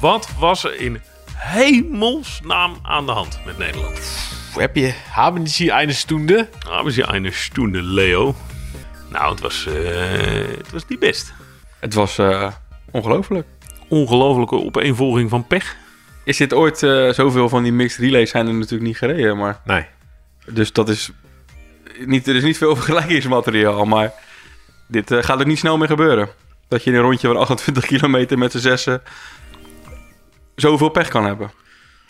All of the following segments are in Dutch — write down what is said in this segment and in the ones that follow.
Wat was er in hemelsnaam aan de hand met Nederland? Heb je, haben Sie eine Stunde? Hebben ze een stoende Leo? Nou, het was, eh, het was niet best. Het was eh, ongelooflijk. Ongelofelijke opeenvolging van pech. Is dit ooit eh, zoveel van die mixed relays zijn er natuurlijk niet gereden, maar... Nee. Dus dat is niet, er is niet veel vergelijkingsmateriaal, maar dit eh, gaat er niet snel meer gebeuren. Dat je in een rondje van 28 kilometer met z'n zessen zoveel pech kan hebben.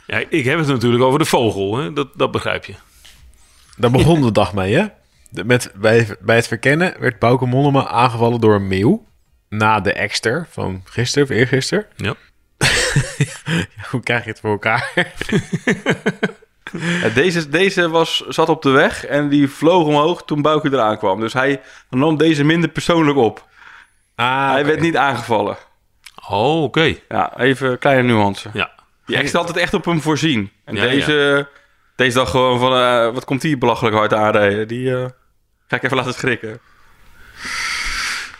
Ja, ik heb het natuurlijk over de vogel, hè? Dat, dat begrijp je. Daar begon de dag mee, hè? De- Met, bij, bij het verkennen werd Bauke Mollema aangevallen door een meeuw. Na de ekster van gisteren of eergisteren. Ja. Hoe krijg je het voor elkaar? Ja, deze deze was, zat op de weg en die vloog omhoog toen Bouke eraan kwam. Dus hij nam deze minder persoonlijk op. Ah, hij werd niet aangevallen. Oh, oké. Ja, even kleine nuance. Ja. Die extra had het echt op hem voorzien. En Ja, deze, deze dacht gewoon van, eh, wat komt die belachelijk hard aanrijden? Die eh, ga ik even laten schrikken.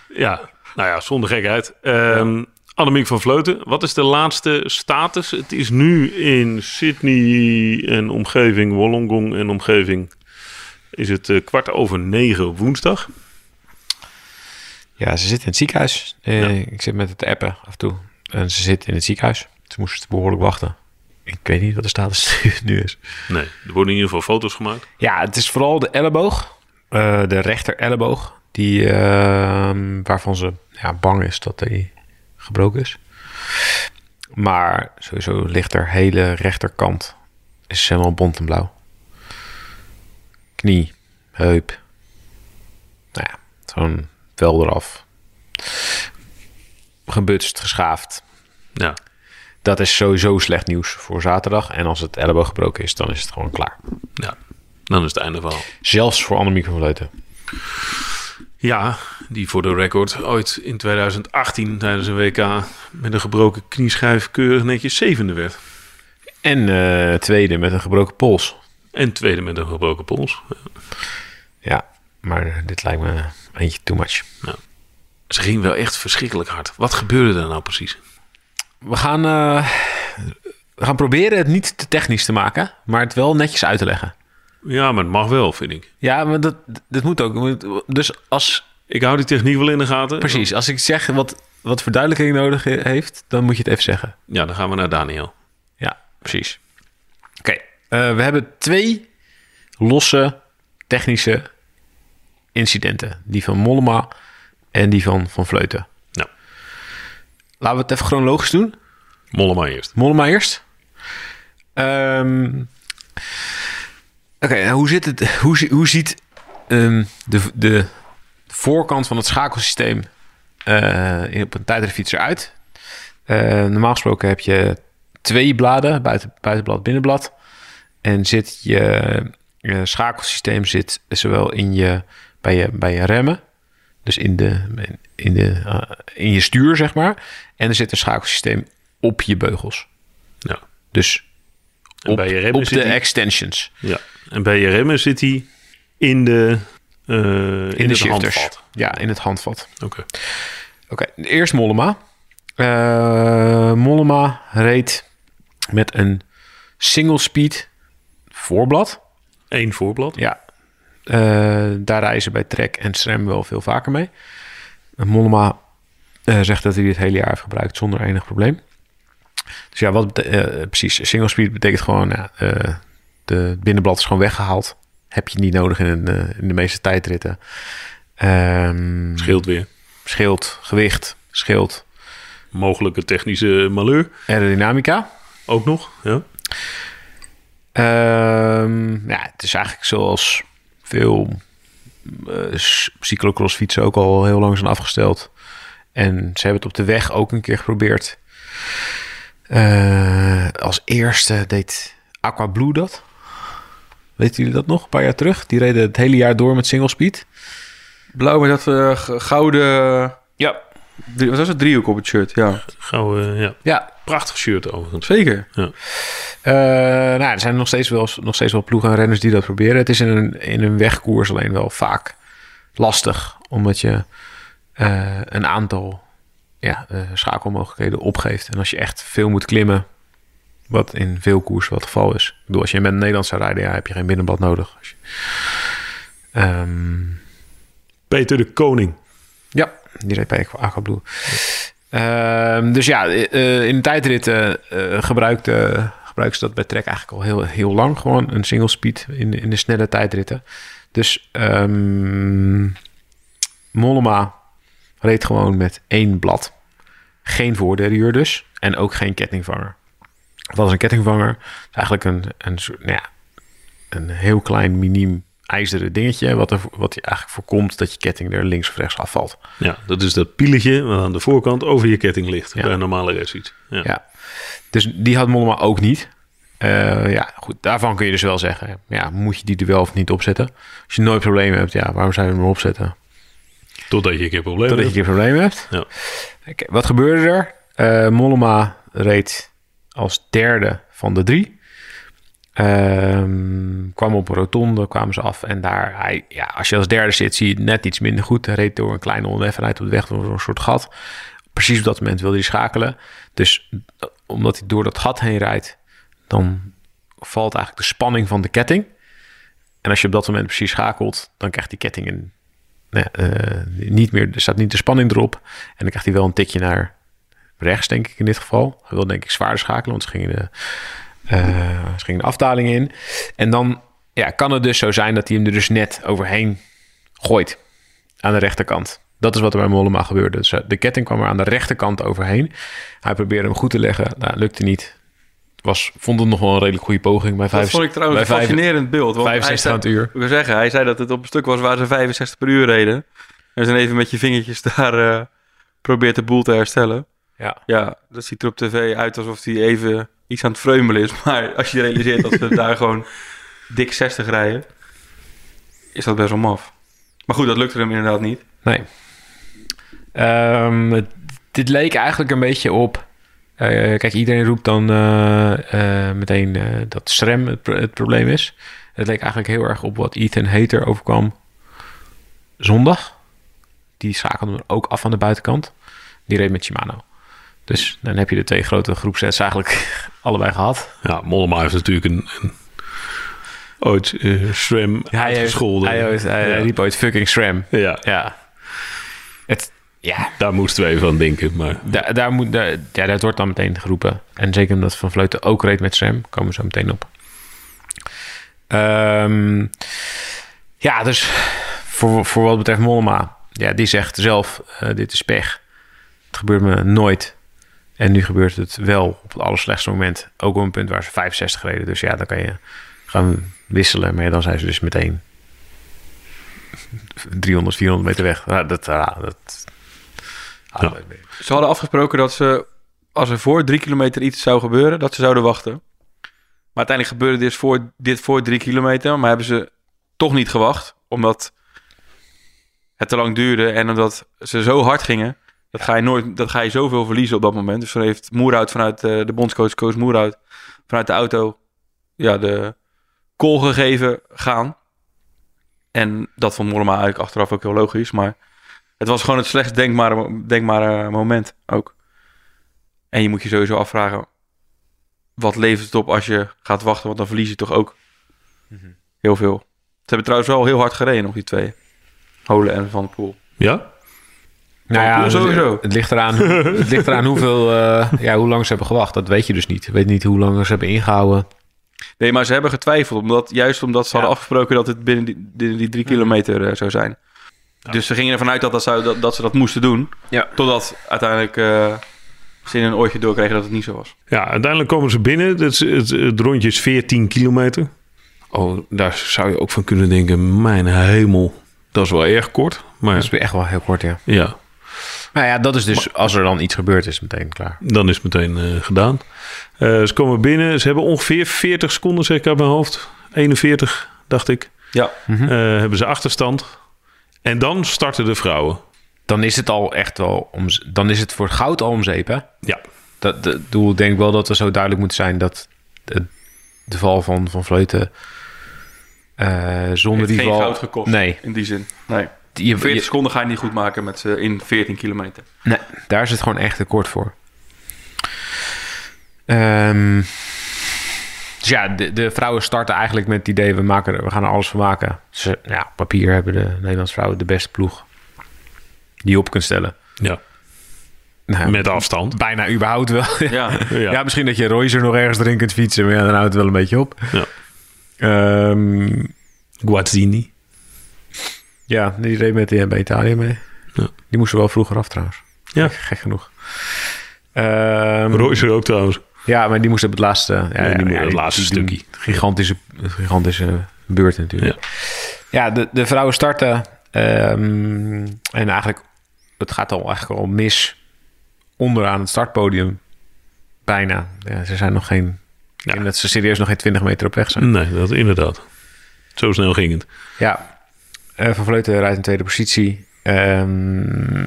Ja, nou ja, zonder gekheid. Ehm Annemiek van Vleuten, wat is de laatste status? Het is nu in Sydney en omgeving, Wollongong en omgeving, is het eh, kwart over negen op woensdag. Ja, ze zit in het ziekenhuis. Eh, Ja. Ik zit met het appen af en toe. En ze zit in het ziekenhuis. Ze moest behoorlijk wachten. Ik weet niet wat de status nu is. Nee, er worden in ieder geval foto's gemaakt. Ja, het is vooral de elleboog. eh, de rechter elleboog. Die, ehm, waarvan ze ja, bang is dat hij gebroken is. Maar sowieso ligt er hele rechterkant. Is helemaal bont en blauw. Knie, heup. Nou ja, gewoon wel eraf. Gebutst, geschaafd. Ja, Dat is sowieso slecht nieuws voor zaterdag. En als het elleboog gebroken is, dan is het gewoon klaar. ja. dan is het einde verhaal. Zelfs voor Annemiek van Vleuten. Ja, die voor de record ooit in 2018 tijdens een WK met een gebroken knieschijf keurig netjes zevende werd. En eh, tweede met een gebroken pols. En tweede met een gebroken pols. Ja, maar dit lijkt me eentje too much. Ze ging wel echt verschrikkelijk hard. Wat gebeurde er nou precies? We gaan, eh, we gaan proberen het niet te technisch te maken, maar het wel netjes uit te leggen. Ja, maar het mag wel, vind ik. Ja, maar dat, dat moet ook. Dus als, Ik hou die techniek wel in de gaten. precies, als ik zeg wat, wat verduidelijking nodig he- heeft, dan moet je het even zeggen. Ja, dan gaan we naar Daniel. Ja, precies. Oké, eh, we hebben twee losse technische incidenten. Die van Mollema en die van Van Vleuten. Nou, Laten we het even chronologisch doen. Mollema eerst. Mollema eerst. Ehm, Oké, nou, hoe, zit het, hoe, hoe ziet ehm, de, de voorkant van het schakelsysteem in- op een tijdritfiets eruit? Eh, normaal gesproken heb je twee bladen, buiten, buitenblad, binnenblad. En zit je, je schakelsysteem zit zowel in je, bij, je, bij je remmen, dus in, de, in, de, eh, in je stuur, zeg maar. En er zit een schakelsysteem op je beugels. Ja. Dus op, bij je remmen op de extensions. Ja. En bij je remmen zit hij in de, eh in, In, de het shifters. handvat. Ja, in het handvat. Oké. Oké, eerst Mollema. Eh, Mollema reed met een single speed voorblad. Eén voorblad. Ja, eh, daar reizen bij Trek en SRAM wel veel vaker mee. Mollema zegt dat hij dit hele jaar heeft gebruikt zonder enig probleem. Dus ja, wat precies? Single speed betekent gewoon, de binnenblad is gewoon weggehaald. Heb je niet nodig in, een, eh, in de meeste tijdritten. Ehm Scheelt weer. Scheelt, gewicht, scheelt, Mogelijke technische malheur. aerodynamica. Ook nog. Ja. Ehm, ja, het is eigenlijk zoals veel eh, s- cyclocrossfietsen ook al heel lang zijn afgesteld. En ze hebben het op de weg ook een keer geprobeerd. Eh, als eerste deed Aqua Blue dat. Weten jullie dat nog? Een paar jaar terug. Die reden het hele jaar door met single speed. Blauw met dat eh, gouden... Ja. drie- Wat was het? Driehoek op het shirt, ja. Gauw, eh, ja. Ja, Prachtig shirt overigens. Zeker. Ja. Eh, nou, er zijn nog steeds, wel, nog steeds wel ploegen en renners die dat proberen. Het is in een, in een wegkoers alleen wel vaak lastig, omdat je eh, een aantal ja, schakelmogelijkheden opgeeft. En als je echt veel moet klimmen, wat in veel koers wat het geval is. Ik bedoel, als je met een Nederlands zou rijden, ja, heb je geen binnenblad nodig. Als je, Ehm, Peter de Koning. ja, die reed bij Aqua Blue. Ehm, dus ja, eh, in de tijdritten eh, gebruikte, ze dat bij Trek eigenlijk al heel, heel lang. Gewoon een single speed in, in de snelle tijdritten. Dus ehm Mollema reed gewoon met één blad. Geen voorderrieur dus. En ook geen kettingvanger. Wat is een kettingvanger? Het is eigenlijk een, een, nou ja, een heel klein miniem ijzeren dingetje... Wat, er, wat je eigenlijk voorkomt dat je ketting er links of rechts afvalt. Ja, dat is dat pieletje wat aan de voorkant over je ketting ligt. Ja. Bij een normale racefiets. Ja. Ja. Dus die had Mollema ook niet. Eh, ja, goed. Daarvan kun je dus wel zeggen... Ja, moet je die er wel of niet opzetten? Als je nooit problemen hebt, ja, waarom zou je hem erop zetten? Totdat je een keer problemen Totdat je hebt. een keer problemen hebt. Ja. Wat gebeurde er? Eh, Mollema reed als derde van de drie. Ehm, kwam op een rotonde, kwamen ze af. En daar, hij, ja, als je als derde zit, zie je het net iets minder goed. Hij reed door een kleine oneffenheid op de weg, door een soort gat. Precies op dat moment wilde hij schakelen. Dus eh, omdat hij door dat gat heen rijdt, dan valt eigenlijk de spanning van de ketting. En als je op dat moment precies schakelt, dan krijgt die ketting een, eh, niet meer, er staat niet de spanning erop. En dan krijgt hij wel een tikje naar rechts, denk ik in dit geval. Hij wil denk ik zwaarder schakelen, want ze gingen de, eh, ze gingen de afdaling in. En dan ja, kan het dus zo zijn dat hij hem er dus net overheen gooit aan de rechterkant. Dat is wat er bij Mollema gebeurde. Dus eh, de ketting kwam er aan de rechterkant overheen. Hij probeerde hem goed te leggen. Nou, lukte niet. Was, vond het nog wel een redelijk goede poging. Bij Dat vijf, vond ik trouwens een fascinerend beeld. Want hij 65 aan het uur. ik wil zeggen, hij zei dat het op een stuk was waar ze 65 per uur reden. En dan even met je vingertjes daar eh, probeert de boel te herstellen. Ja. Ja, dat ziet er op tv uit alsof hij even iets aan het vreumelen is. Maar als je realiseert dat ze daar gewoon dik 60 rijden, is dat best wel maf. Maar goed, dat lukte hem inderdaad niet. Nee. Ehm, het- dit leek eigenlijk een beetje op. eh, kijk, iedereen roept dan eh, eh, meteen dat SRAM het, pro- het probleem is. Het leek eigenlijk heel erg op wat Ethan Hater overkwam zondag. Die schakelde hem ook af aan de buitenkant. Die reed met Shimano. Dus dan heb je de twee grote groepsets eigenlijk allebei gehad. Ja, Mollema heeft natuurlijk een, een ooit SRAM Hij, heeft, uitgescholden. hij, heeft- hij Ja. riep ooit fucking SRAM. Ja, Ja. Het, ja, daar moesten we even aan denken. Maar Daar, daar, moet, daar, ja, dat wordt dan meteen geroepen. En zeker omdat Van Vleuten ook reed met SRAM. Komen we zo meteen op. Ehm, ja, dus voor, voor wat betreft Mollema. Ja, die zegt zelf, eh, dit is pech. Het gebeurt me nooit. En nu gebeurt het wel op het allerslechtste moment. Ook op een punt waar ze 65 reden. Dus ja, dan kan je gaan wisselen. Maar ja, dan zijn ze dus meteen 300, 400 meter weg. Nou, dat, ja, dat, Ja. Ze hadden afgesproken dat ze, als er voor drie kilometer iets zou gebeuren, dat ze zouden wachten. Maar uiteindelijk gebeurde dit voor, dit voor drie kilometer, maar hebben ze toch niet gewacht, omdat het te lang duurde en omdat ze zo hard gingen. Dat ga je nooit, dat ga je zoveel verliezen op dat moment. Dus dan heeft Moerhout vanuit eh, de bondscoach, Koos Moerhout, vanuit de auto, ja, de call gegeven gaan. En dat vond Mollema eigenlijk achteraf ook heel logisch, maar het was gewoon het slechtst denkbare, denkbare moment ook. En je moet je sowieso afvragen, wat levert het op als je gaat wachten? Want dan verlies je toch ook heel veel. Ze hebben trouwens wel heel hard gereden nog, die twee. Holen en Van der Poel. ja, Nou ja, sowieso. Het ligt eraan, het ligt eraan hoeveel, eh, ja, hoe lang ze hebben gewacht. Dat weet je dus niet. Je weet niet hoe lang ze hebben ingehouden. Nee, maar ze hebben getwijfeld. Omdat, juist omdat ze hadden afgesproken dat het binnen die, binnen die drie kilometer eh, zou zijn. Dus ze gingen ervan uit dat, dat, zou, dat, dat ze dat moesten doen. Ja. Totdat uiteindelijk eh, ze in een oortje doorkregen dat het niet zo was. ja, uiteindelijk komen ze binnen. Het, het, het rondje is 14 kilometer. Oh, daar zou je ook van kunnen denken, mijn hemel, dat is wel erg kort. Maar Dat is echt wel heel kort, ja. ja, Nou ja, dat is dus, als er dan iets gebeurt, is meteen klaar. dan is het meteen eh, gedaan. Eh, ze komen binnen. Ze hebben ongeveer 40 seconden, zeg ik uit mijn hoofd. 41, dacht ik. Ja, Hm? Eh, hebben ze achterstand. En dan starten de vrouwen. Dan is het al echt wel, om, dan is het voor het goud al om zeep, hè? Ja, Dat, dat doel, ik denk wel dat er zo duidelijk moet zijn dat de, de val van, van Vleuten eh, zonder heeft die geen val... goud gekost Nee, in die zin. Nee. Je, 40 je- seconden ga je niet goed maken met, eh, in 14 kilometer. nee, daar is het gewoon echt te kort voor. Ehm, dus ja, de, de vrouwen starten eigenlijk met het idee... we, maken, er- we gaan er alles van maken. Ze, ja, op papier hebben de Nederlandse vrouwen de beste ploeg... die je op kunt stellen. Ja, Nou, met afstand. bijna überhaupt wel. Ja, Ja. Ja. misschien dat je Royce er nog ergens erin kunt fietsen, maar ja, dan houdt het wel een beetje op. Ja. Ehm, Guazzini. Ja, die reed met de bij Italië mee. Ja. Die moesten wel vroeger af trouwens. Ja. Gek, gek genoeg. Ehm, Royce ook trouwens. ja, maar die moest op het laatste... Ja, Ja, die ja, het laatste stukje. Gigantische, gigantische beurt natuurlijk. Ja, de, de vrouwen starten. ehm, en eigenlijk, het gaat al eigenlijk al mis onderaan het startpodium. Bijna. Ja, ze zijn nog geen... Ja. denk dat ze serieus nog geen 20 meter op weg zijn. Nee, dat inderdaad. Zo snel ging het. Ja, Van Vleuten rijdt in tweede positie. Ehm,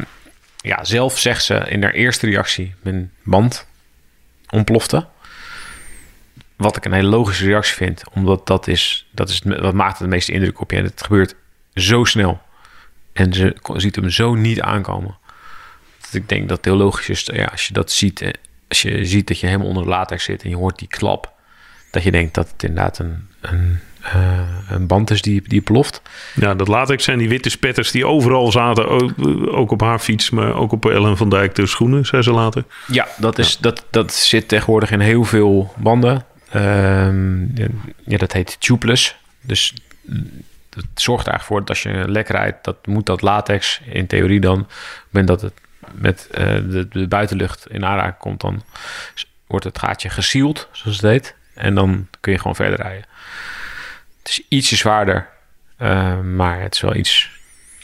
ja, zelf zegt ze in haar eerste reactie... mijn band ontplofte. Wat ik een hele logische reactie vind. Omdat dat is, dat is wat maakt het meeste indruk op je. En het gebeurt zo snel. En ze ziet hem zo niet aankomen. Ik denk dat het heel logisch is. Ja, als je dat ziet... eh, Als je ziet dat je helemaal onder de latex zit... en je hoort die klap... dat je denkt dat het inderdaad een, een, eh, een band is die, die ploft. Ja, dat latex zijn die witte spetters die overal zaten. Ook, ook op haar fiets, maar ook op Ellen van Dijk de schoenen, zei ze later. Ja, dat, is, Dat, dat zit tegenwoordig in heel veel banden. Ehm, ja, dat heet tubeless. Dus het zorgt er eigenlijk voor dat als je lek rijdt, dat moet dat latex in theorie dan, op het moment dat het met eh, de, de buitenlucht in aanraking komt, dan wordt het gaatje gesield, zoals het heet. En dan kun je gewoon verder rijden. Het is ietsje zwaarder, eh, maar het is wel iets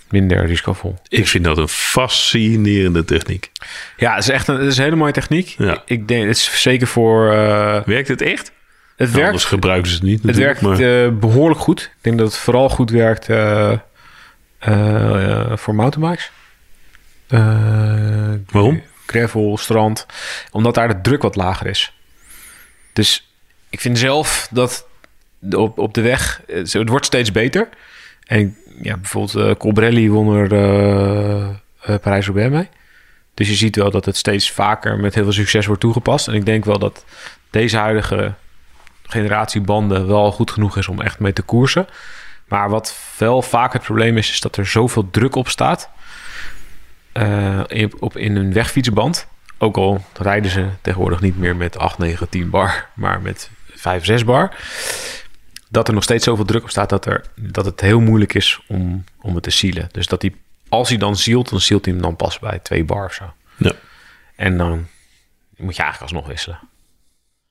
minder risicovol. Ik vind dat een fascinerende techniek. Ja, het is echt een, het is een hele mooie techniek. Ja. Ik, ik denk, het is zeker voor... eh, Werkt het echt? het Anders werkt, gebruiken ze het niet. het werkt maar- eh, behoorlijk goed. Ik denk dat het vooral goed werkt voor mountainbikes. Waarom? Gravel, strand. Omdat daar de druk wat lager is. Dus ik vind zelf dat op, op de weg... eh, Het wordt steeds beter. En ja, bijvoorbeeld eh Colbrelli won er eh, Parijs-Roubaix mee. Dus je ziet wel dat het steeds vaker met heel veel succes wordt toegepast. En ik denk wel dat deze huidige generatie banden wel goed genoeg is om echt mee te koersen. Maar wat wel vaak het probleem is, is dat er zoveel druk op staat. in, op, in een wegfietsband. Ook al rijden ze tegenwoordig niet meer met 8, 9, 10 bar, maar met 5, 6 bar. Dat er nog steeds zoveel druk op staat dat, er, dat het heel moeilijk is om, om het te sealen. Dus dat hij, als hij dan zielt, dan zielt hij hem dan pas bij 2 bar of zo. Ja. En dan moet je eigenlijk alsnog wisselen.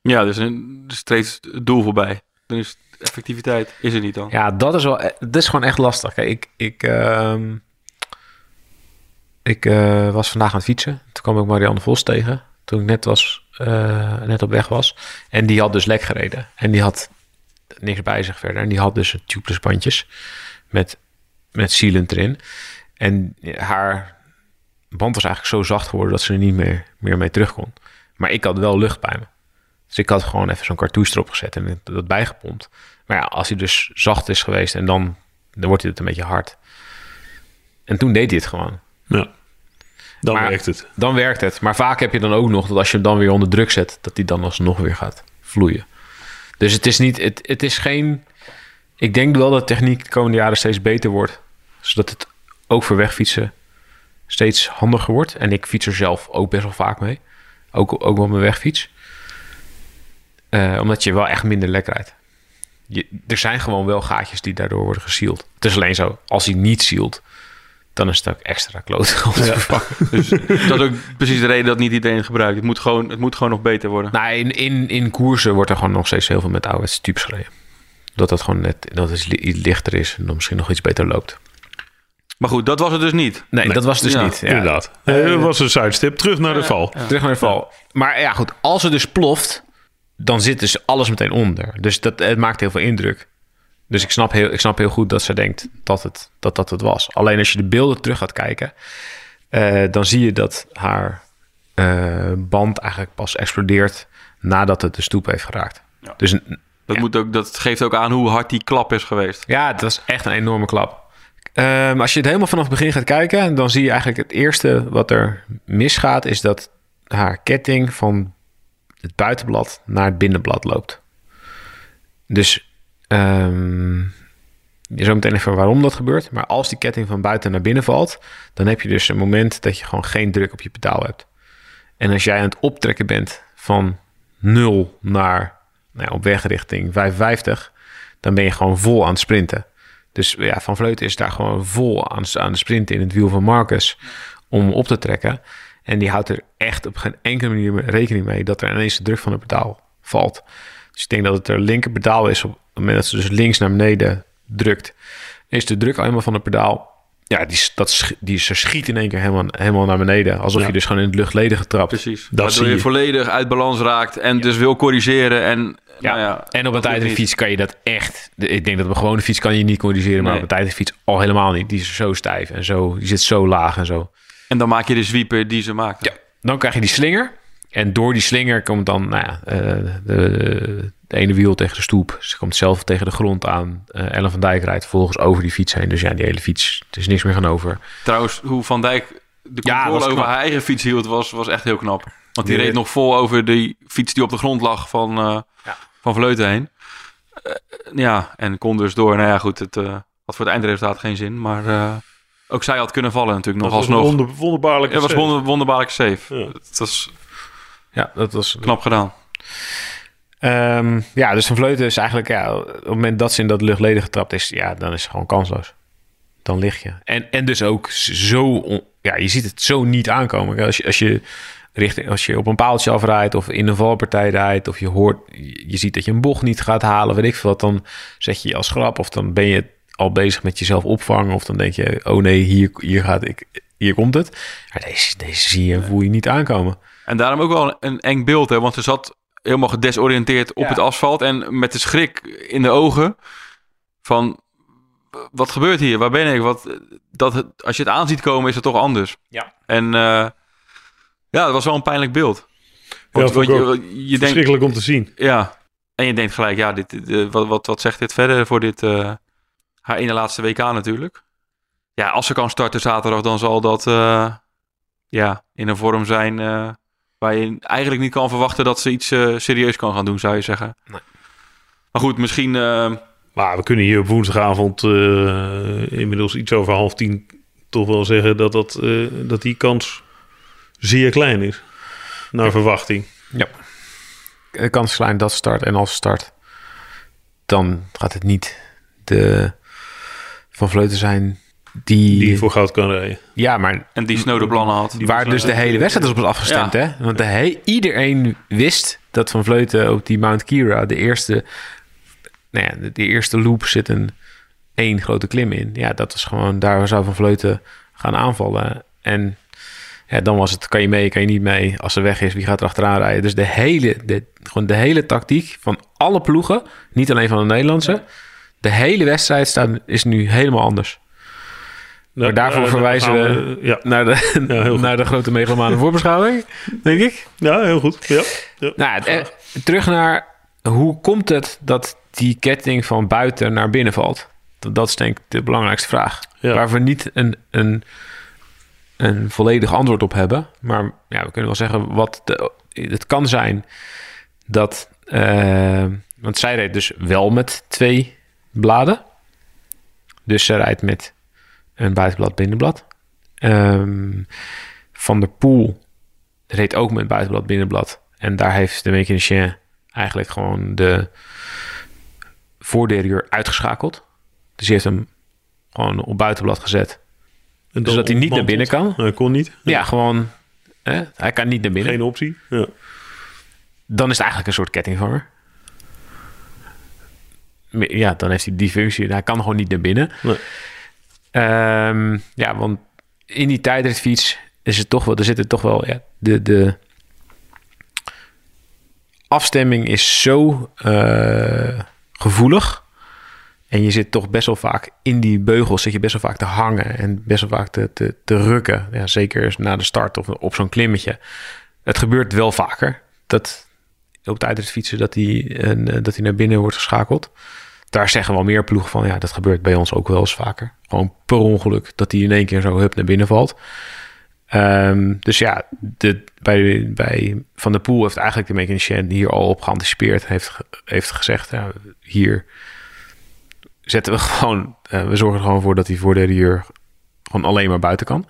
ja dus een steeds het doel voorbij. Dan is effectiviteit is er niet dan. Ja, dat is wel. Dat is gewoon echt lastig. Kijk, ik, ik, ehm, ik eh, was vandaag aan het fietsen. Toen kwam ik Marianne Vos tegen. Toen ik net was, eh, net op weg was. En die had dus lek gereden. En die had niks bij zich verder. En die had dus tubeless bandjes met, met sealant erin. En haar band was eigenlijk zo zacht geworden dat ze er niet meer, meer mee terug kon. Maar ik had wel lucht bij me. Dus ik had gewoon even zo'n cartouche erop gezet en dat bijgepompt. Maar ja, als hij dus zacht is geweest en dan, dan wordt hij het een beetje hard. En toen deed hij het gewoon. ja. Dan Maar- werkt het. Dan werkt het. Maar vaak heb je dan ook nog dat als je hem dan weer onder druk zet, dat hij dan alsnog weer gaat vloeien. Dus het is niet, het, het is geen. Ik denk wel dat techniek de komende jaren steeds beter wordt. Zodat het ook voor wegfietsen steeds handiger wordt. En ik fiets er zelf ook best wel vaak mee. Ook, ook op mijn wegfiets. Eh, omdat je wel echt minder lek rijdt. Er zijn gewoon wel gaatjes die daardoor worden gesield. Het is alleen zo, als hij niet zielt, dan is het ook extra kloot om te verpakken. Dus dat is ook precies de reden dat niet iedereen het gebruikt. Het moet gewoon, het moet gewoon nog beter worden. Nou, in, in, in koersen wordt er gewoon nog steeds heel veel met oude tubes gereden. Dat dat gewoon net dat het li- iets lichter is en dan misschien nog iets beter loopt. Maar goed, dat was het dus niet. Nee, dat was het dus Ja, niet. Ja. Inderdaad. Eh, dat was een sidestep. Terug naar de val. Terug naar de val. Maar ja, goed. Als het dus ploft, dan zit dus alles meteen onder. Dus dat, het maakt heel veel indruk. Dus ik snap heel, ik snap heel goed dat ze denkt dat het, dat, dat het was. Alleen als je de beelden terug gaat kijken, eh, dan zie je dat haar eh, band eigenlijk pas explodeert nadat het de stoep heeft geraakt. Ja. Dus Dat, moet ook, dat geeft ook aan hoe hard die klap is geweest. Ja, het was echt een enorme klap. Ehm, als je het helemaal vanaf het begin gaat kijken, dan zie je eigenlijk het eerste wat er misgaat, is dat haar ketting van het buitenblad naar het binnenblad loopt. Dus ehm je zo meteen even waarom dat gebeurt. Maar als die ketting van buiten naar binnen valt, dan heb je dus een moment dat je gewoon geen druk op je pedaal hebt. En als jij aan het optrekken bent van 0 naar nou ja, op weg richting 55, dan ben je gewoon vol aan het sprinten. Dus ja, Van Vleuten is daar gewoon vol aan, aan de sprinten in het wiel van Marcus om op te trekken. En die houdt er echt op geen enkele manier rekening mee dat er ineens de druk van het pedaal valt. Dus ik denk dat het er linker pedaal is op het moment dat ze dus links naar beneden drukt. Is de druk helemaal van het pedaal, ja, die, dat, die ze schiet in één keer helemaal, helemaal naar beneden. Alsof Ja. je dus gewoon in het luchtledige trapt. Precies. Dat Waardoor je je. volledig uit balans raakt en dus wil corrigeren. En, Ja. Nou ja, en op een tijdritfiets kan je dat echt. Ik denk dat op een gewone fiets kan je niet corrigeren, maar op een tijdritfiets al helemaal niet. Die is zo stijf en zo, die zit zo laag en zo. En dan maak je de sweeper die ze maakt. Ja. Dan krijg je die slinger. En door die slinger komt dan nou ja, eh, de, de ene wiel tegen de stoep. Ze komt zelf tegen de grond aan. Eh, Ellen van Dijk rijdt vervolgens over die fiets heen. Dus ja, die hele fiets, er is niks meer gaan over. Trouwens, hoe Van Dijk de controle was over haar eigen fiets hield, was, was echt heel knap. Want die Die- reed nog vol over die fiets die op de grond lag van, eh, Ja. van Vleuten heen. Eh, ja, en kon dus door. Nou ja, goed, het eh, had voor het eindresultaat geen zin. Maar eh, ook zij had kunnen vallen natuurlijk nog was alsnog. Het was save. wonder, wonderbaarlijk safe. Ja. Het was Ja, dat was knap gedaan. Ehm, ja, dus Van Vleuten is eigenlijk, ja, op het moment dat ze in dat luchtleden getrapt is, ja, dan is ze gewoon kansloos. Dan lig je. En, en dus ook zo, on- ja, je ziet het zo niet aankomen. Als je, als je, richting, als je op een paaltje afrijdt of in een valpartij rijdt of je hoort, je, je ziet dat je een bocht niet gaat halen, weet ik veel wat, dan zet je je als grap of dan ben je al bezig met jezelf opvangen of dan denk je, oh nee, hier, hier gaat ik, hier komt het. Maar deze, deze zie je en voel je niet aankomen. En daarom ook wel een eng beeld, hè? want ze zat helemaal gedesoriënteerd op Ja. het asfalt en met de schrik in de ogen van wat gebeurt hier? Waar ben ik? Wat, dat, het- als je het aanziet komen, is het toch anders. Ja. En eh, ja, dat was wel een pijnlijk beeld. Want, want je, je denkt, Verschrikkelijk om te zien. ja, en je denkt gelijk, ja, dit, dit, eh, wat, wat, wat zegt dit verder voor dit eh, haar ene laatste WK natuurlijk? Ja, als ze kan starten zaterdag, dan zal dat eh, ja, in een vorm zijn eh, waar je eigenlijk niet kan verwachten dat ze iets eh, serieus kan gaan doen, zou je zeggen. Nee. Maar goed, misschien eh, Maar we kunnen hier op woensdagavond eh, inmiddels iets over half tien toch wel zeggen dat, dat, eh, dat die kans zeer klein is. Naar verwachting. Ja. De kans is klein dat ze start. En als ze start, dan gaat het niet de Van Vleuten zijn die... Die voor goud kan rijden. Ja, maar en die snode plannen had. waar dus de hele wedstrijd is op is afgestemd, Ja. hè? Want de he- iedereen wist dat Van Vleuten op die Mount Kira de eerste... Nou ja, de, de eerste loop zit een één grote klim in. Ja, dat was gewoon... Daar zou Van Vleuten gaan aanvallen. En ja, dan was het, kan je mee, kan je niet mee. Als ze weg is, wie gaat er achteraan rijden? Dus de hele, de, gewoon de hele tactiek van alle ploegen, niet alleen van de Nederlandse, de hele wedstrijd staat, is nu helemaal anders. Maar daarvoor eh, verwijzen we- Ja, Naar de, Ja, naar de grote megalomane voorbeschouwing, denk ik. ja heel goed. Ja. Ja. Nou, het- eh, terug naar hoe komt het dat die ketting van buiten naar binnen valt? Dat, dat is denk ik de belangrijkste vraag. Waar we niet een, een, een volledig antwoord op hebben. Maar ja, we kunnen wel zeggen wat de, het kan zijn dat. eh, want zij rijdt dus wel met twee bladen. Dus ze rijdt met een buitenblad, binnenblad. Ehm, van der Poel reed ook met buitenblad, binnenblad. En daar heeft de mechanicien eigenlijk gewoon de voordeur uitgeschakeld. Dus die heeft hem gewoon op buitenblad gezet. En Dus dat hij niet naar binnen kan. Hij kon niet. Ja, gewoon. Hè? Hij kan niet naar binnen. Geen optie. Ja. Dan is het eigenlijk een soort kettingvanger. Ja, dan heeft hij die functie. Hij kan gewoon niet naar binnen. Nee. Ehm, ja, want in die tijdritfiets is het toch wel, er zitten toch wel, ja, de, de afstemming is zo eh, gevoelig. En je zit toch best wel vaak in die beugels, zit je best wel vaak te hangen en best wel vaak te, te, te rukken. Ja, zeker na de start of op zo'n klimmetje. Het gebeurt wel vaker dat op tijdritfietsen dat hij, eh, dat hij naar binnen wordt geschakeld. Daar zeggen wel meer ploegen van, ja, dat gebeurt bij ons ook wel eens vaker. Gewoon per ongeluk dat die in één keer zo hup naar binnen valt. Ehm, dus ja, de, bij, bij Van der Poel heeft eigenlijk de mechanicien hier al op geanticipeerd. Heeft, heeft gezegd, ja, hier zetten we gewoon... eh, we zorgen er gewoon voor dat hij voor de uur gewoon alleen maar buiten kan.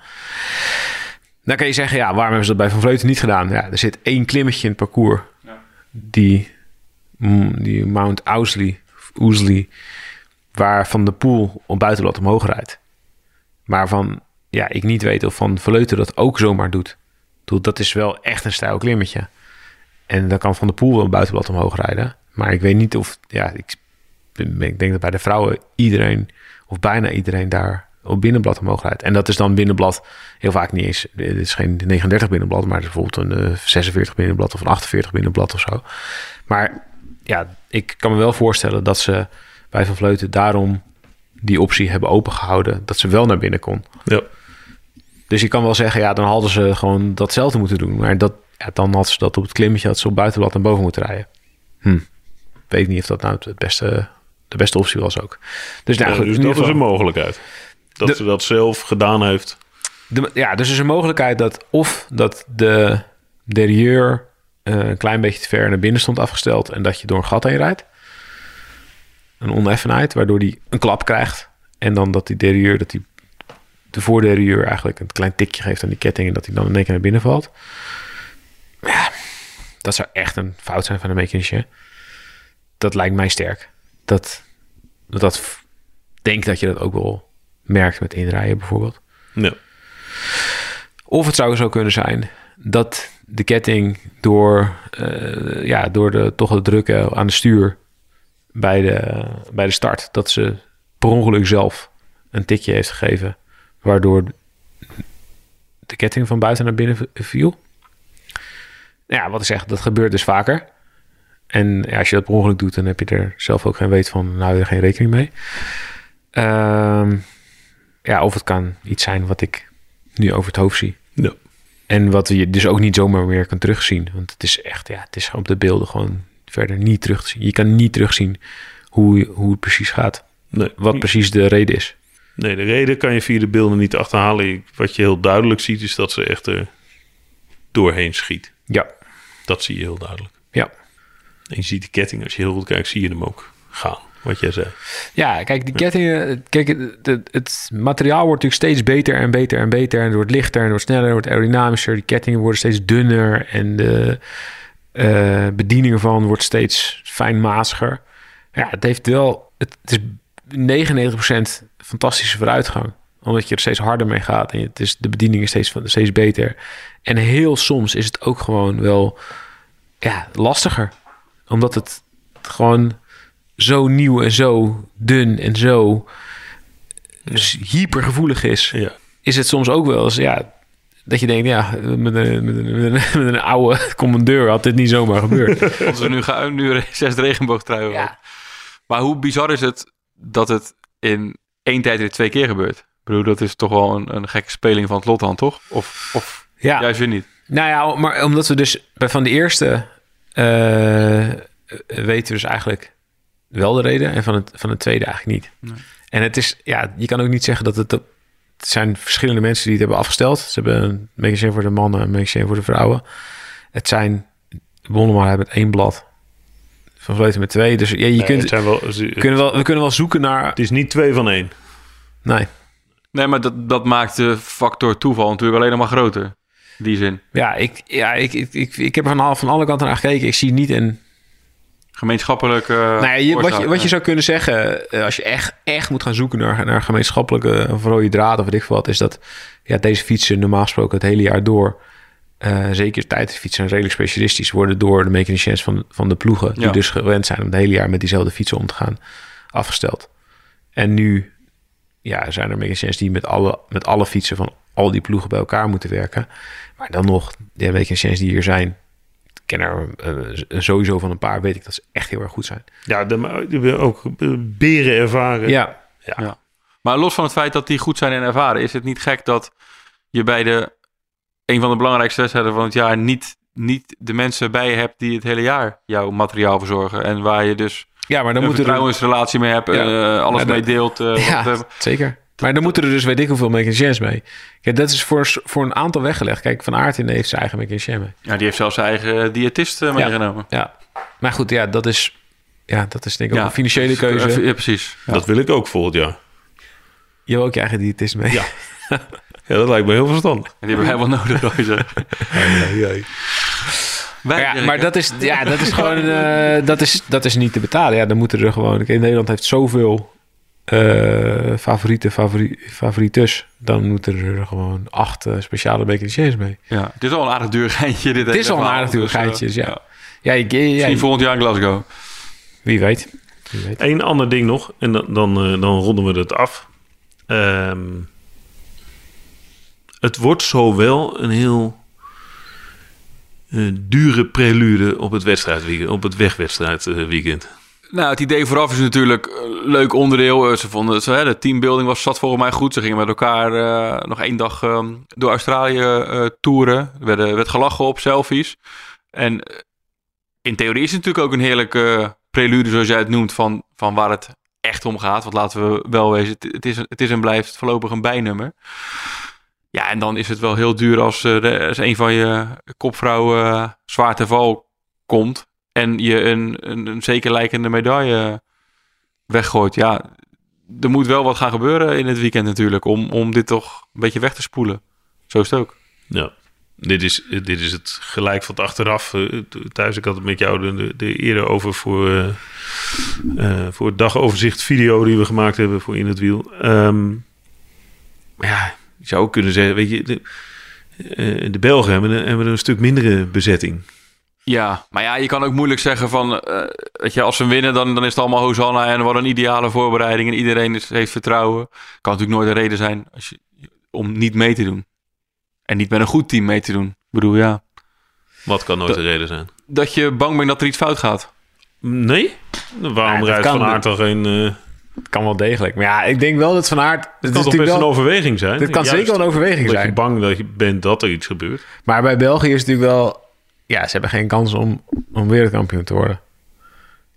Dan kan je zeggen, ja, waarom hebben ze dat bij Van Vleuten niet gedaan? Ja, er zit één klimmetje in het parcours. Die, mm, die Mount Ousley, Ousley, waar Van de Poel op buitenblad omhoog rijdt. Maar van, ja, ik niet weet of Van Vleuten dat ook zomaar doet. Dat is wel echt een stijl klimmetje. En dan kan Van de Poel wel een buitenblad omhoog rijden. Maar ik weet niet of, ja, ik, ik denk dat bij de vrouwen iedereen, of bijna iedereen daar op binnenblad omhoog rijdt. En dat is dan binnenblad heel vaak niet eens. Dit is geen 39 binnenblad, maar het is bijvoorbeeld een eh, 46 binnenblad of een 48 binnenblad of zo. Maar ja, ik kan me wel voorstellen dat ze bij Van Vleuten daarom die optie hebben opengehouden. Dat ze wel naar binnen kon. Ja. Dus je kan wel zeggen, ja, dan hadden ze gewoon datzelfde moeten doen. Maar dat, ja, dan had ze dat op het klimmetje, had ze op buitenblad naar boven moeten rijden. Hm. Weet niet of dat nou het beste, de beste optie was ook. Dus, nou, Ja, goed, dus dat is een mogelijkheid. Dat De- ze dat zelf gedaan heeft. de, ja, dus er is een mogelijkheid dat of dat de derieur eh, een klein beetje te ver naar binnen stond afgesteld en dat je door een gat heen rijdt. Een oneffenheid, waardoor die een klap krijgt. En dan dat die derieur, dat die de voorderieur eigenlijk een klein tikje geeft aan die ketting en dat hij dan in één keer naar binnen valt. Ja, dat zou echt een fout zijn van de mechanicien. Dat lijkt mij sterk. Dat, dat, dat denk dat je dat ook wel merkt met inrijden bijvoorbeeld. Ja. Of het zou zo kunnen zijn dat de ketting door, eh, ja, door de, toch het drukken aan de stuur bij de, bij de start, dat ze per ongeluk zelf een tikje heeft gegeven, waardoor de ketting van buiten naar binnen viel. Ja, wat ik zeg, dat gebeurt dus vaker. En als je dat per ongeluk doet, dan heb je er zelf ook geen weet van, nou, er geen rekening mee. Ehm, ja, of het kan iets zijn wat ik nu over het hoofd zie. Ja. En wat je dus ook niet zomaar meer kan terugzien. Want het is echt, ja, het is op de beelden gewoon verder niet terug te zien. Je kan niet terugzien hoe, hoe het precies gaat. Nee. Wat precies de reden is. nee, de reden kan je via de beelden niet achterhalen. Wat je heel duidelijk ziet, is dat ze echt er doorheen schiet. Ja, Dat zie je heel duidelijk. ja. En je ziet de ketting, als je heel goed kijkt, zie je hem ook gaan. Wat jij zei. Ja, kijk, die kettingen, kijk, het, het, materiaal wordt natuurlijk steeds beter en beter en beter. En het wordt lichter en wordt sneller, het wordt aerodynamischer. Die kettingen worden steeds dunner en de eh, bediening ervan wordt steeds fijnmaziger. Ja, het heeft wel, het, het is 99% fantastische vooruitgang. Omdat je er steeds harder mee gaat en het is, de bediening is steeds, steeds beter. En heel soms is het ook gewoon wel ja, lastiger. Omdat het gewoon zo nieuw en zo dun en zo dus hypergevoelig is, Ja. is het soms ook wel eens, ja, dat je denkt, ja, met een, met een, met een, met een oude commandeur had dit niet zomaar gebeurd. Want ze nu gaan nu zes regenboogtruien. ja. Ja. Maar hoe bizar is het dat het in één tijd weer twee keer gebeurt? Ik bedoel, dat is toch wel een, een gekke speling van het lot dan, toch? Of, of ja, juist weer niet? nou ja, maar omdat we dus bij van de eerste eh, weten we dus eigenlijk wel de reden en van het, van het tweede eigenlijk niet. Nee. En het is, ja, je kan ook niet zeggen dat het, het zijn verschillende mensen die het hebben afgesteld. Ze hebben een mechanicien voor de mannen en een mechanicien voor de vrouwen. Het zijn, Wonnema hebben het één blad. Van Vleuten met twee. Dus ja, je Nee, kunt, het, zijn wel, we kunnen wel, we kunnen wel zoeken naar... het is niet twee van één. Nee, Nee, maar dat, dat maakt de factor toeval natuurlijk alleen nog maar groter. Die zin. ja, ik, ja ik, ik, ik, ik heb er van, alle- van alle kanten naar gekeken. Ik zie niet een... Gemeenschappelijk. eh nou ja, je, wat, je, wat zou kunnen zeggen, eh, als je echt, echt moet gaan zoeken naar, naar gemeenschappelijke of rode draad of weet ik wat, is dat ja, deze fietsen normaal gesproken het hele jaar door, eh, zeker tijdfietsen zijn redelijk specialistisch, worden door de mechaniciens van, van de ploegen, die Ja. dus gewend zijn om het hele jaar met diezelfde fietsen om te gaan, afgesteld. En nu ja, zijn er mechaniciens die met alle, met alle fietsen van al die ploegen bij elkaar moeten werken. Maar dan nog, de mechaniciens die hier zijn, ken er eh, sowieso van een paar, weet ik dat ze echt heel erg goed zijn. Ja, de, ook beren ervaren. Ja, Ja. Maar los van het feit dat die goed zijn en ervaren, is het niet gek dat je bij de een van de belangrijkste wedstrijden van het jaar niet, niet de mensen bij je hebt die het hele jaar jouw materiaal verzorgen. En waar je dus Ja, maar dan een moeten er... vertrouwensrelatie mee hebt, Ja. eh, alles Ja, mee deelt. eh, Ja, wat, zeker. Maar dan moeten er dus weet ik hoeveel mechaniciens mee. Kijk, dat is voor, voor een aantal weggelegd. Kijk, Van Aert heeft zijn eigen mechanicien mee. ja, die heeft zelfs zijn eigen diëtist eh, meegenomen. Ja. Maar goed, ja, dat is, ja, dat is denk ik ook Ja, een financiële keuze. eh, Ja, precies. Ja. Dat wil ik ook volgend jaar. Je hebt ook je eigen diëtist mee. Ja. Ja, dat lijkt me heel verstandig. En die hebben wij wel nodig. Wij, Maar, ja, Dirk, maar dat is, ja, dat is gewoon eh, dat, is, dat is niet te betalen. Ja, dan moeten er gewoon. kijk, Nederland heeft zoveel eh favoriete favori, favorites. Dan moeten er gewoon acht eh, speciale mechaniciens mee. Ja, het is al een aardig duur geintje. Dit Het is al een aardig duur eh, geintje, dus ja. Ja, je- je- ja, Misschien volgend jaar in Glasgow. wie weet. Wie weet. Eén ander ding nog, en dan, dan, eh, dan ronden we het af. Ehm, het wordt zo wel een heel eh, dure prelude op het wedstrijdweekend, op het wegwedstrijdweekend. Nou, het idee vooraf is natuurlijk een leuk onderdeel. Eh, Ze vonden het, hè, de teambuilding was zat volgens mij goed. Ze gingen met elkaar eh, nog één dag eh, door Australië eh toeren. Er werd, gelachen op selfies. En eh, in theorie is het natuurlijk ook een heerlijke prelude, zoals jij het noemt, van, van waar het echt om gaat. Want laten we wel wezen, het, is, het is en blijft voorlopig een bijnummer. Ja, en dan is het wel heel duur als, eh, als een van je kopvrouwen eh, zwaar te val komt en je een, een, zeker lijkende medaille weggooit. Ja, er moet wel wat gaan gebeuren in het weekend natuurlijk om, om dit toch een beetje weg te spoelen. Zo is het ook. Ja, dit is, dit is het gelijk van het achteraf. Eh, thuis, ik had het met jou de, de eerder over voor, eh, eh, voor het dagoverzicht video die we gemaakt hebben voor In het Wiel. Maar ja, je zou ook kunnen zeggen, weet je, de, de Belgen hebben, hebben een stuk mindere bezetting. Ja, maar ja, je kan ook moeilijk zeggen van, eh, weet je, als ze winnen, dan, dan is het allemaal Hosanna en wat een ideale voorbereiding en iedereen is, heeft vertrouwen. Kan natuurlijk nooit een reden zijn als je, om niet mee te doen. En niet met een goed team mee te doen. Ik bedoel, ja. Wat kan nooit Dat- de reden zijn? Dat je bang bent dat er iets fout gaat. Nee? Waarom Ja, rijdt Van Aert toch geen... eh Het kan wel degelijk. Maar ja, ik denk wel dat Van Aert... Het Het kan toch best een overweging zijn? dit kan Juist zeker wel een overweging Dat je zijn. bang dat je bent dat er iets gebeurt. Maar bij België is het natuurlijk wel... Ja, ze hebben geen kans om, om wereldkampioen te worden.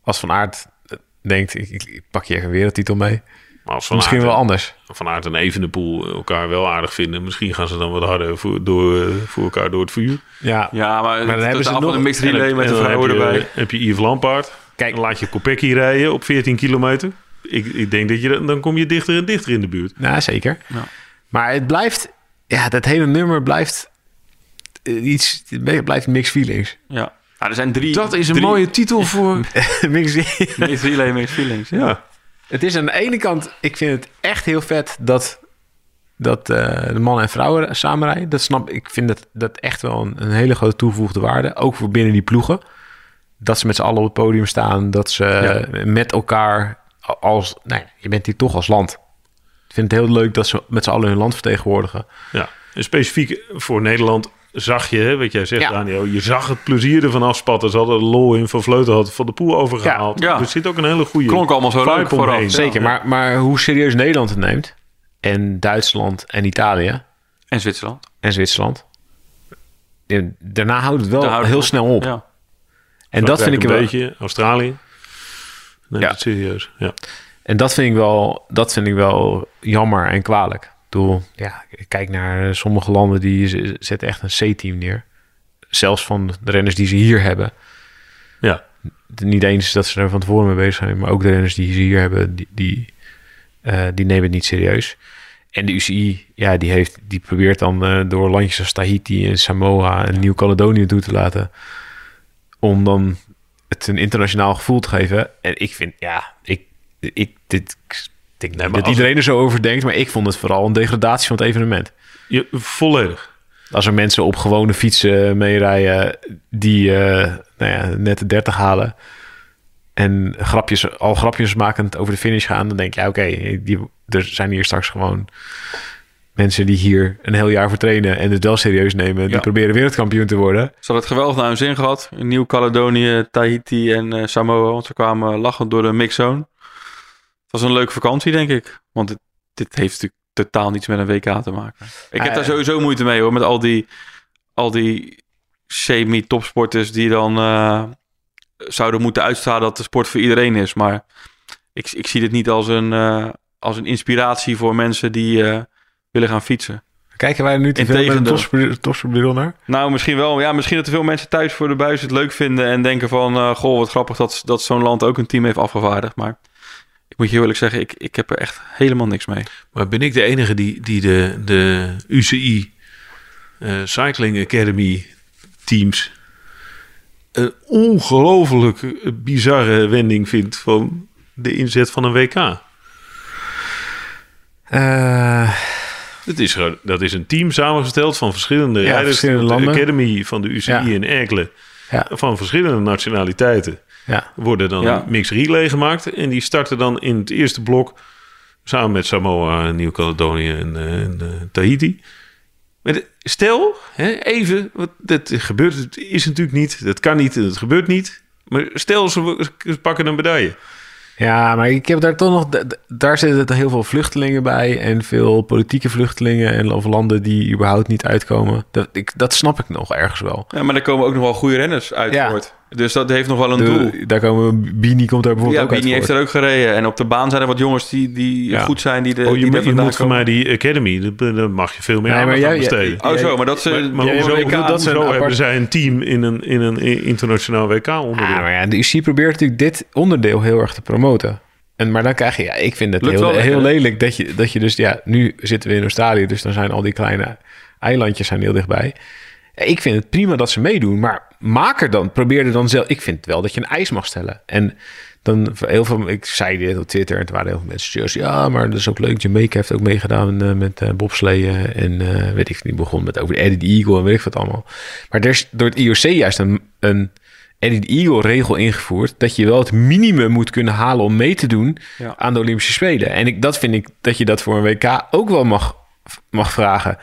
Als Van Aert eh, denkt, ik, ik, pak je even een wereldtitel mee. Maar als Van Misschien Aert, wel anders. Van Aert en Evenepoel elkaar wel aardig vinden. Misschien gaan ze dan wat harder voor, door, eh, voor elkaar door het vuur. Ja, Ja, maar, dan hebben ze nog- een mixed relay met de vrouwen heb je, erbij. heb je Yves Lampaard. Kijk. Dan laat je Kopecky rijden op 14 kilometer. Ik, ik denk dat je dan- dan kom je dichter en dichter in de buurt. ja zeker. Ja. Maar het blijft... Ja, dat hele nummer blijft eh, iets... Het blijft mixed feelings. Ja. Nou, er zijn drie... Dat is een drie- mooie titel voor... mixed, Mixed relay, mixed feelings. Ja. ja. Het is aan de ene kant, ik vind het echt heel vet dat, dat eh, de mannen en vrouwen samenrijden. Dat snap ik. vind dat, dat echt wel een, een hele grote toegevoegde waarde. Ook voor binnen die ploegen. Dat ze met z'n allen op het podium staan. Dat ze Ja. met elkaar als... Nee, je bent hier toch als land. Ik vind het heel leuk dat ze met z'n allen hun land vertegenwoordigen. Ja, en specifiek voor Nederland zag je, hè, wat jij zegt Ja. Daniel, je zag het plezier ervan afspatten. Ze hadden lol in Van Vleuten had van de poel overgehaald. Ja, ja. Er zit ook een hele goede Klonk allemaal zo leuk vooraf. omheen. Zeker, maar, maar hoe serieus Nederland het neemt... en Duitsland en Italië En Zwitserland. en Zwitserland... ja, Daarna houdt het wel houdt heel het snel op. Ja. En dat vind ik een wel, beetje. Australië. Neemt Ja. het serieus. Ja. en dat vind ik wel, dat vind ik wel jammer en kwalijk. Bedoel, ja, kijk naar sommige landen die zetten echt een C-team neer. Zelfs van de renners die ze hier hebben. ja. Niet eens dat ze er van tevoren mee bezig zijn, maar ook de renners die ze hier hebben, die, die, eh, die nemen het niet serieus. En de UCI, ja, die, heeft, die probeert dan eh, door landjes als Tahiti en Samoa en Nieuw-Caledonië toe te laten. Om dan het een internationaal gevoel te geven. En ik vind, ja, ik, ik, dit, ik maar dat als- iedereen er zo over denkt, maar ik vond het vooral een degradatie van het evenement. Je, volledig. Als er mensen op gewone fietsen meerijden die eh, nou ja, net de 30 halen en grapjes, al grapjes makend over de finish gaan, dan denk je, ja, oké, die er zijn hier straks gewoon mensen die hier een heel jaar voor trainen en het wel serieus nemen, die Ja. proberen wereldkampioen te worden. Ze hadden het geweldig naar hun zin gehad. In Nieuw-Caledonië, Tahiti en eh, Samoa. Want ze kwamen lachend door de mixzone. Het was een leuke vakantie, denk ik. Want het, dit heeft natuurlijk totaal niets met een WK te maken. Ik heb Ah, daar sowieso moeite mee hoor. Met al die, al die semi-topsporters die dan eh, zouden moeten uitstralen dat de sport voor iedereen is. Maar ik, ik zie dit niet als een, eh, als een inspiratie voor mensen die eh, willen gaan fietsen. Kijken wij nu te veel met een topsportbril naar? Nou, misschien wel. Ja, misschien dat te veel mensen thuis voor de buis het leuk vinden en denken van, goh, wat grappig dat, dat zo'n land ook een team heeft afgevaardigd. Maar ik moet je eerlijk zeggen, ik, ik heb er echt helemaal niks mee. Maar ben ik de enige die, die de, de UCI eh, Cycling Academy teams een ongelooflijk bizarre wending vindt van de inzet van een WK? Eh, Dat is, gewoon- dat is een team samengesteld van verschillende Ja, rijders. verschillende de landen. Academy van de UCI Ja. in Erkelen. Ja. Van verschillende nationaliteiten. Ja. Worden dan Ja. een mixed relay gemaakt. En die starten dan in het eerste blok samen met Samoa, Nieuw-Caledonië en, eh, en eh, Tahiti. Maar de- stel, hè, even, wat, dat gebeurt, het is natuurlijk niet, dat kan niet, het gebeurt niet. Maar stel, ze, ze pakken een medaille. Ja, maar ik heb daar toch nog... Daar zitten heel veel vluchtelingen bij... en veel politieke vluchtelingen... en of landen die überhaupt niet uitkomen. Dat, ik, dat snap ik nog ergens wel. Ja, maar daar komen ook nog wel goede renners uit Ja. voort. Dus dat heeft nog wel een doel. Daar komen... Bini komt daar bijvoorbeeld Ja, ook uit Bini heeft er ook gereden. En op de baan zijn er wat jongens die, die Ja. goed zijn. Die de, Oh, je, die moet- je moet voor mij die Academy, daar- mag je veel meer Nee, jij- aan besteden. jij- Oh zo, maar dat ze... Maar, maar Ja, hoezo, hoezo dat ze een hebben zij een team in een, in een internationaal WK-onderdeel? Ja, maar ja, de UC probeert natuurlijk dit onderdeel heel erg te promoten. En, maar dan krijg je, ja, ik vind het Lukt heel, wel heel lelijk dat je, dat je dus, ja, nu zitten we in Australië, dus dan zijn al die kleine eilandjes zijn heel dichtbij. Ik vind het prima dat ze meedoen, maar maak er dan, probeer er dan zelf. Ik vind wel dat je een eis mag stellen. En dan heel veel, ik zei dit op Twitter en toen waren heel veel mensen serieus. Ja, maar dat is ook leuk. Jamaica heeft ook meegedaan eh, met eh bobsleeën en eh, weet ik niet, begon met over de Eddie the Eagle en weet ik wat allemaal. Maar er is door het IOC juist een, een Eddie the Eagle regel ingevoerd dat je wel het minimum moet kunnen halen om mee te doen Ja. aan de Olympische Spelen. En ik, dat vind ik dat je dat voor een WK ook wel mag, mag vragen.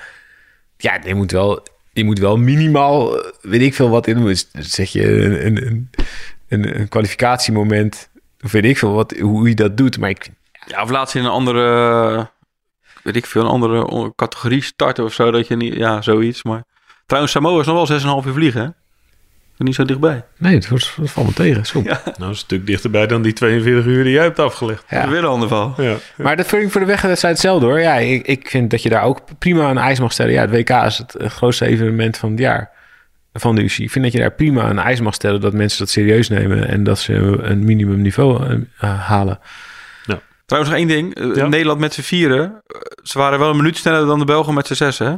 Ja, je moet wel, je moet wel minimaal, eh, weet ik veel wat in zeg je een, een, een, kwalificatiemoment, of weet ik veel wat, hoe je dat doet. Maar ik, Ja, of laat ze in een andere... Weet ik veel, een andere on- categorie starten of zo. Dat je niet... Ja, zoiets. Maar trouwens, Samoa is nog wel 6,5 uur vliegen, hè? Niet zo dichtbij. nee, het wordt het valt me tegen. Zo. Ja. Nou, een stuk dichterbij dan die 42 uur die jij hebt afgelegd. Ja. Weer een ander. Ja. Maar dat vind ik voor de wegwedstrijd hetzelfde hoor. Ja, ik, ik vind dat je daar ook prima een ijs mag stellen. Ja, het WK is het eh, grootste evenement van het jaar van de UCI. Ik vind dat je daar prima een ijs mag stellen. Dat mensen dat serieus nemen en dat ze een minimum niveau eh, eh, halen. Trouwens, nog één ding. Ja? Nederland met z'n vieren. Ze waren wel een minuut sneller dan de Belgen met z'n zes, hè?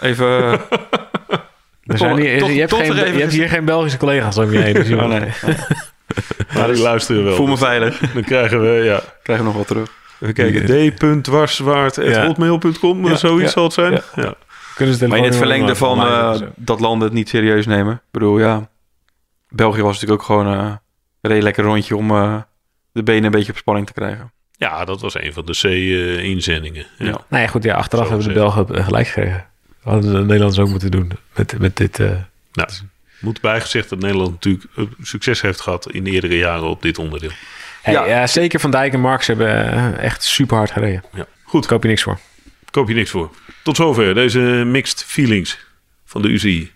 Even... eh, Er zijn hier, toch- je, hebt geen, je hebt hier geen Belgische collega's om je heen. Dus je oh, nee. Maar ik luister wel. Voel me veilig. Dan krijgen we, ja, Krijgen we nog wat terug. even kijken, d.dwarswaard.hotmail.com, Ja, zoiets ja, zal het zijn. ja. Ja. Kunnen ze Maar in het verlengde van eh, dat landen het niet serieus nemen. Ik bedoel, ja... België was natuurlijk ook gewoon eh, een redelijk lekker rondje om eh, de benen een beetje op spanning te krijgen. ja, dat was een van de C-inzendingen. ja. Ja. Nou ja, goed, ja, achteraf Zo hebben de. Belgen gelijk gekregen. Hadden de Nederlanders ook moeten doen met, met dit... eh, Nou, moet bijgezegd dat Nederland natuurlijk eh, succes heeft gehad in de eerdere jaren op dit onderdeel. hey, Ja. ja. zeker Van Dijk en Marx hebben eh, echt super hard gereden. Ja. Goed, koop je niks voor. koop je niks voor. Tot zover deze mixed feelings van de UCI.